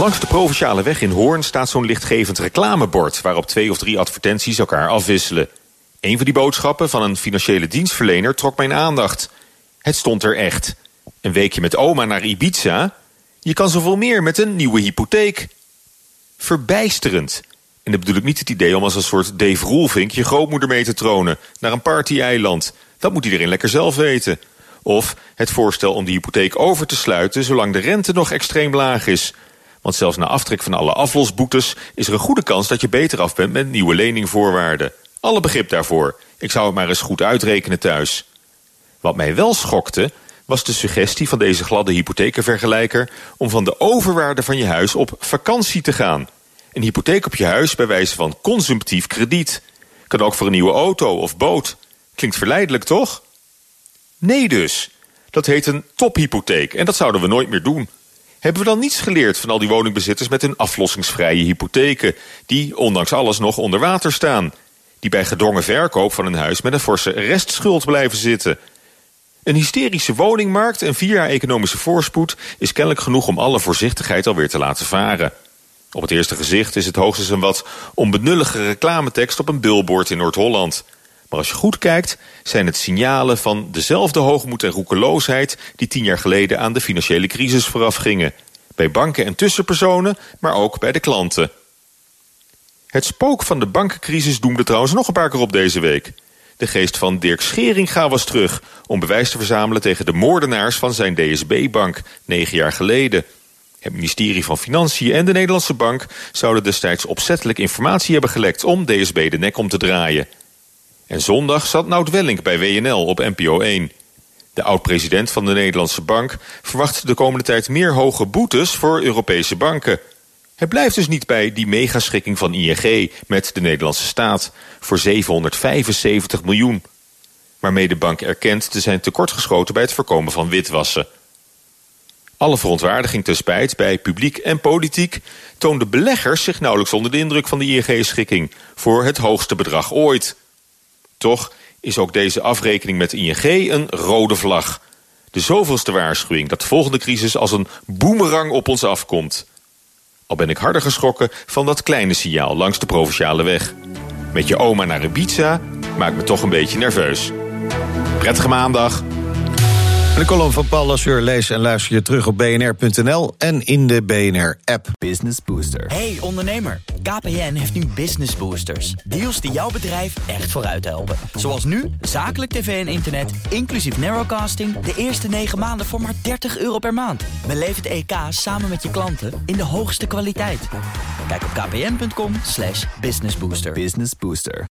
Langs de Provinciale weg in Hoorn staat zo'n lichtgevend reclamebord... waarop twee of drie advertenties elkaar afwisselen. Een van die boodschappen van een financiële dienstverlener trok mijn aandacht. Het stond er echt. Een weekje met oma naar Ibiza? Je kan zoveel meer met een nieuwe hypotheek. Verbijsterend. En dat bedoel ik niet het idee om als een soort Dave Roelvink... je grootmoeder mee te tronen naar een party-eiland. Dat moet iedereen lekker zelf weten. Of het voorstel om die hypotheek over te sluiten... zolang de rente nog extreem laag is... Want zelfs na aftrek van alle aflosboetes is er een goede kans dat je beter af bent met nieuwe leningvoorwaarden. Alle begrip daarvoor. Ik zou het maar eens goed uitrekenen thuis. Wat mij wel schokte, was de suggestie van deze gladde hypothekenvergelijker om van de overwaarde van je huis op vakantie te gaan. Een hypotheek op je huis bij wijze van consumptief krediet. Kan ook voor een nieuwe auto of boot. Klinkt verleidelijk, toch? Nee dus. Dat heet een tophypotheek en dat zouden we nooit meer doen. Hebben we dan niets geleerd van al die woningbezitters met hun aflossingsvrije hypotheken, die ondanks alles nog onder water staan, die bij gedwongen verkoop van een huis met een forse restschuld blijven zitten? Een hysterische woningmarkt en vier jaar economische voorspoed is kennelijk genoeg om alle voorzichtigheid alweer te laten varen. Op het eerste gezicht is het hoogstens een wat onbenullige reclametekst op een billboard in Noord-Holland. Maar als je goed kijkt, zijn het signalen van dezelfde hoogmoed en roekeloosheid... die tien jaar geleden aan de financiële crisis voorafgingen. Bij banken en tussenpersonen, maar ook bij de klanten. Het spook van de bankencrisis doemde trouwens nog een paar keer op deze week. De geest van Dirk Scheringa was terug... om bewijs te verzamelen tegen de moordenaars van zijn DSB-bank... negen jaar geleden... Het ministerie van Financiën en de Nederlandse Bank zouden destijds opzettelijk informatie hebben gelekt om DSB de nek om te draaien. En zondag zat Nout Welling bij WNL op NPO 1. De oud-president van de Nederlandse Bank verwacht de komende tijd meer hoge boetes voor Europese banken. Het blijft dus niet bij die megaschikking van ING met de Nederlandse staat voor 775 miljoen. Waarmee de bank erkent te zijn tekortgeschoten bij het voorkomen van witwassen. Alle verontwaardiging te spijt bij publiek en politiek toonden beleggers zich nauwelijks onder de indruk van de ING-schikking voor het hoogste bedrag ooit. Toch is ook deze afrekening met ING een rode vlag. De zoveelste waarschuwing dat de volgende crisis als een boemerang op ons afkomt. Al ben ik harder geschrokken van dat kleine signaal langs de Provinciale weg. Met je oma naar Ibiza maakt me toch een beetje nerveus. Prettige maandag. De column van Paul Lasseur lees en luister je terug op bnr.nl en in de BNR-app. Business Booster. Hey ondernemer, KPN heeft nu Business Boosters. Deals die jouw bedrijf echt vooruit helpen. Zoals nu, zakelijk tv en internet, inclusief narrowcasting... de eerste 9 maanden voor maar 30 euro per maand. Beleef het EK samen met je klanten in de hoogste kwaliteit. Kijk op kpn.com slash businessbooster. Business Booster.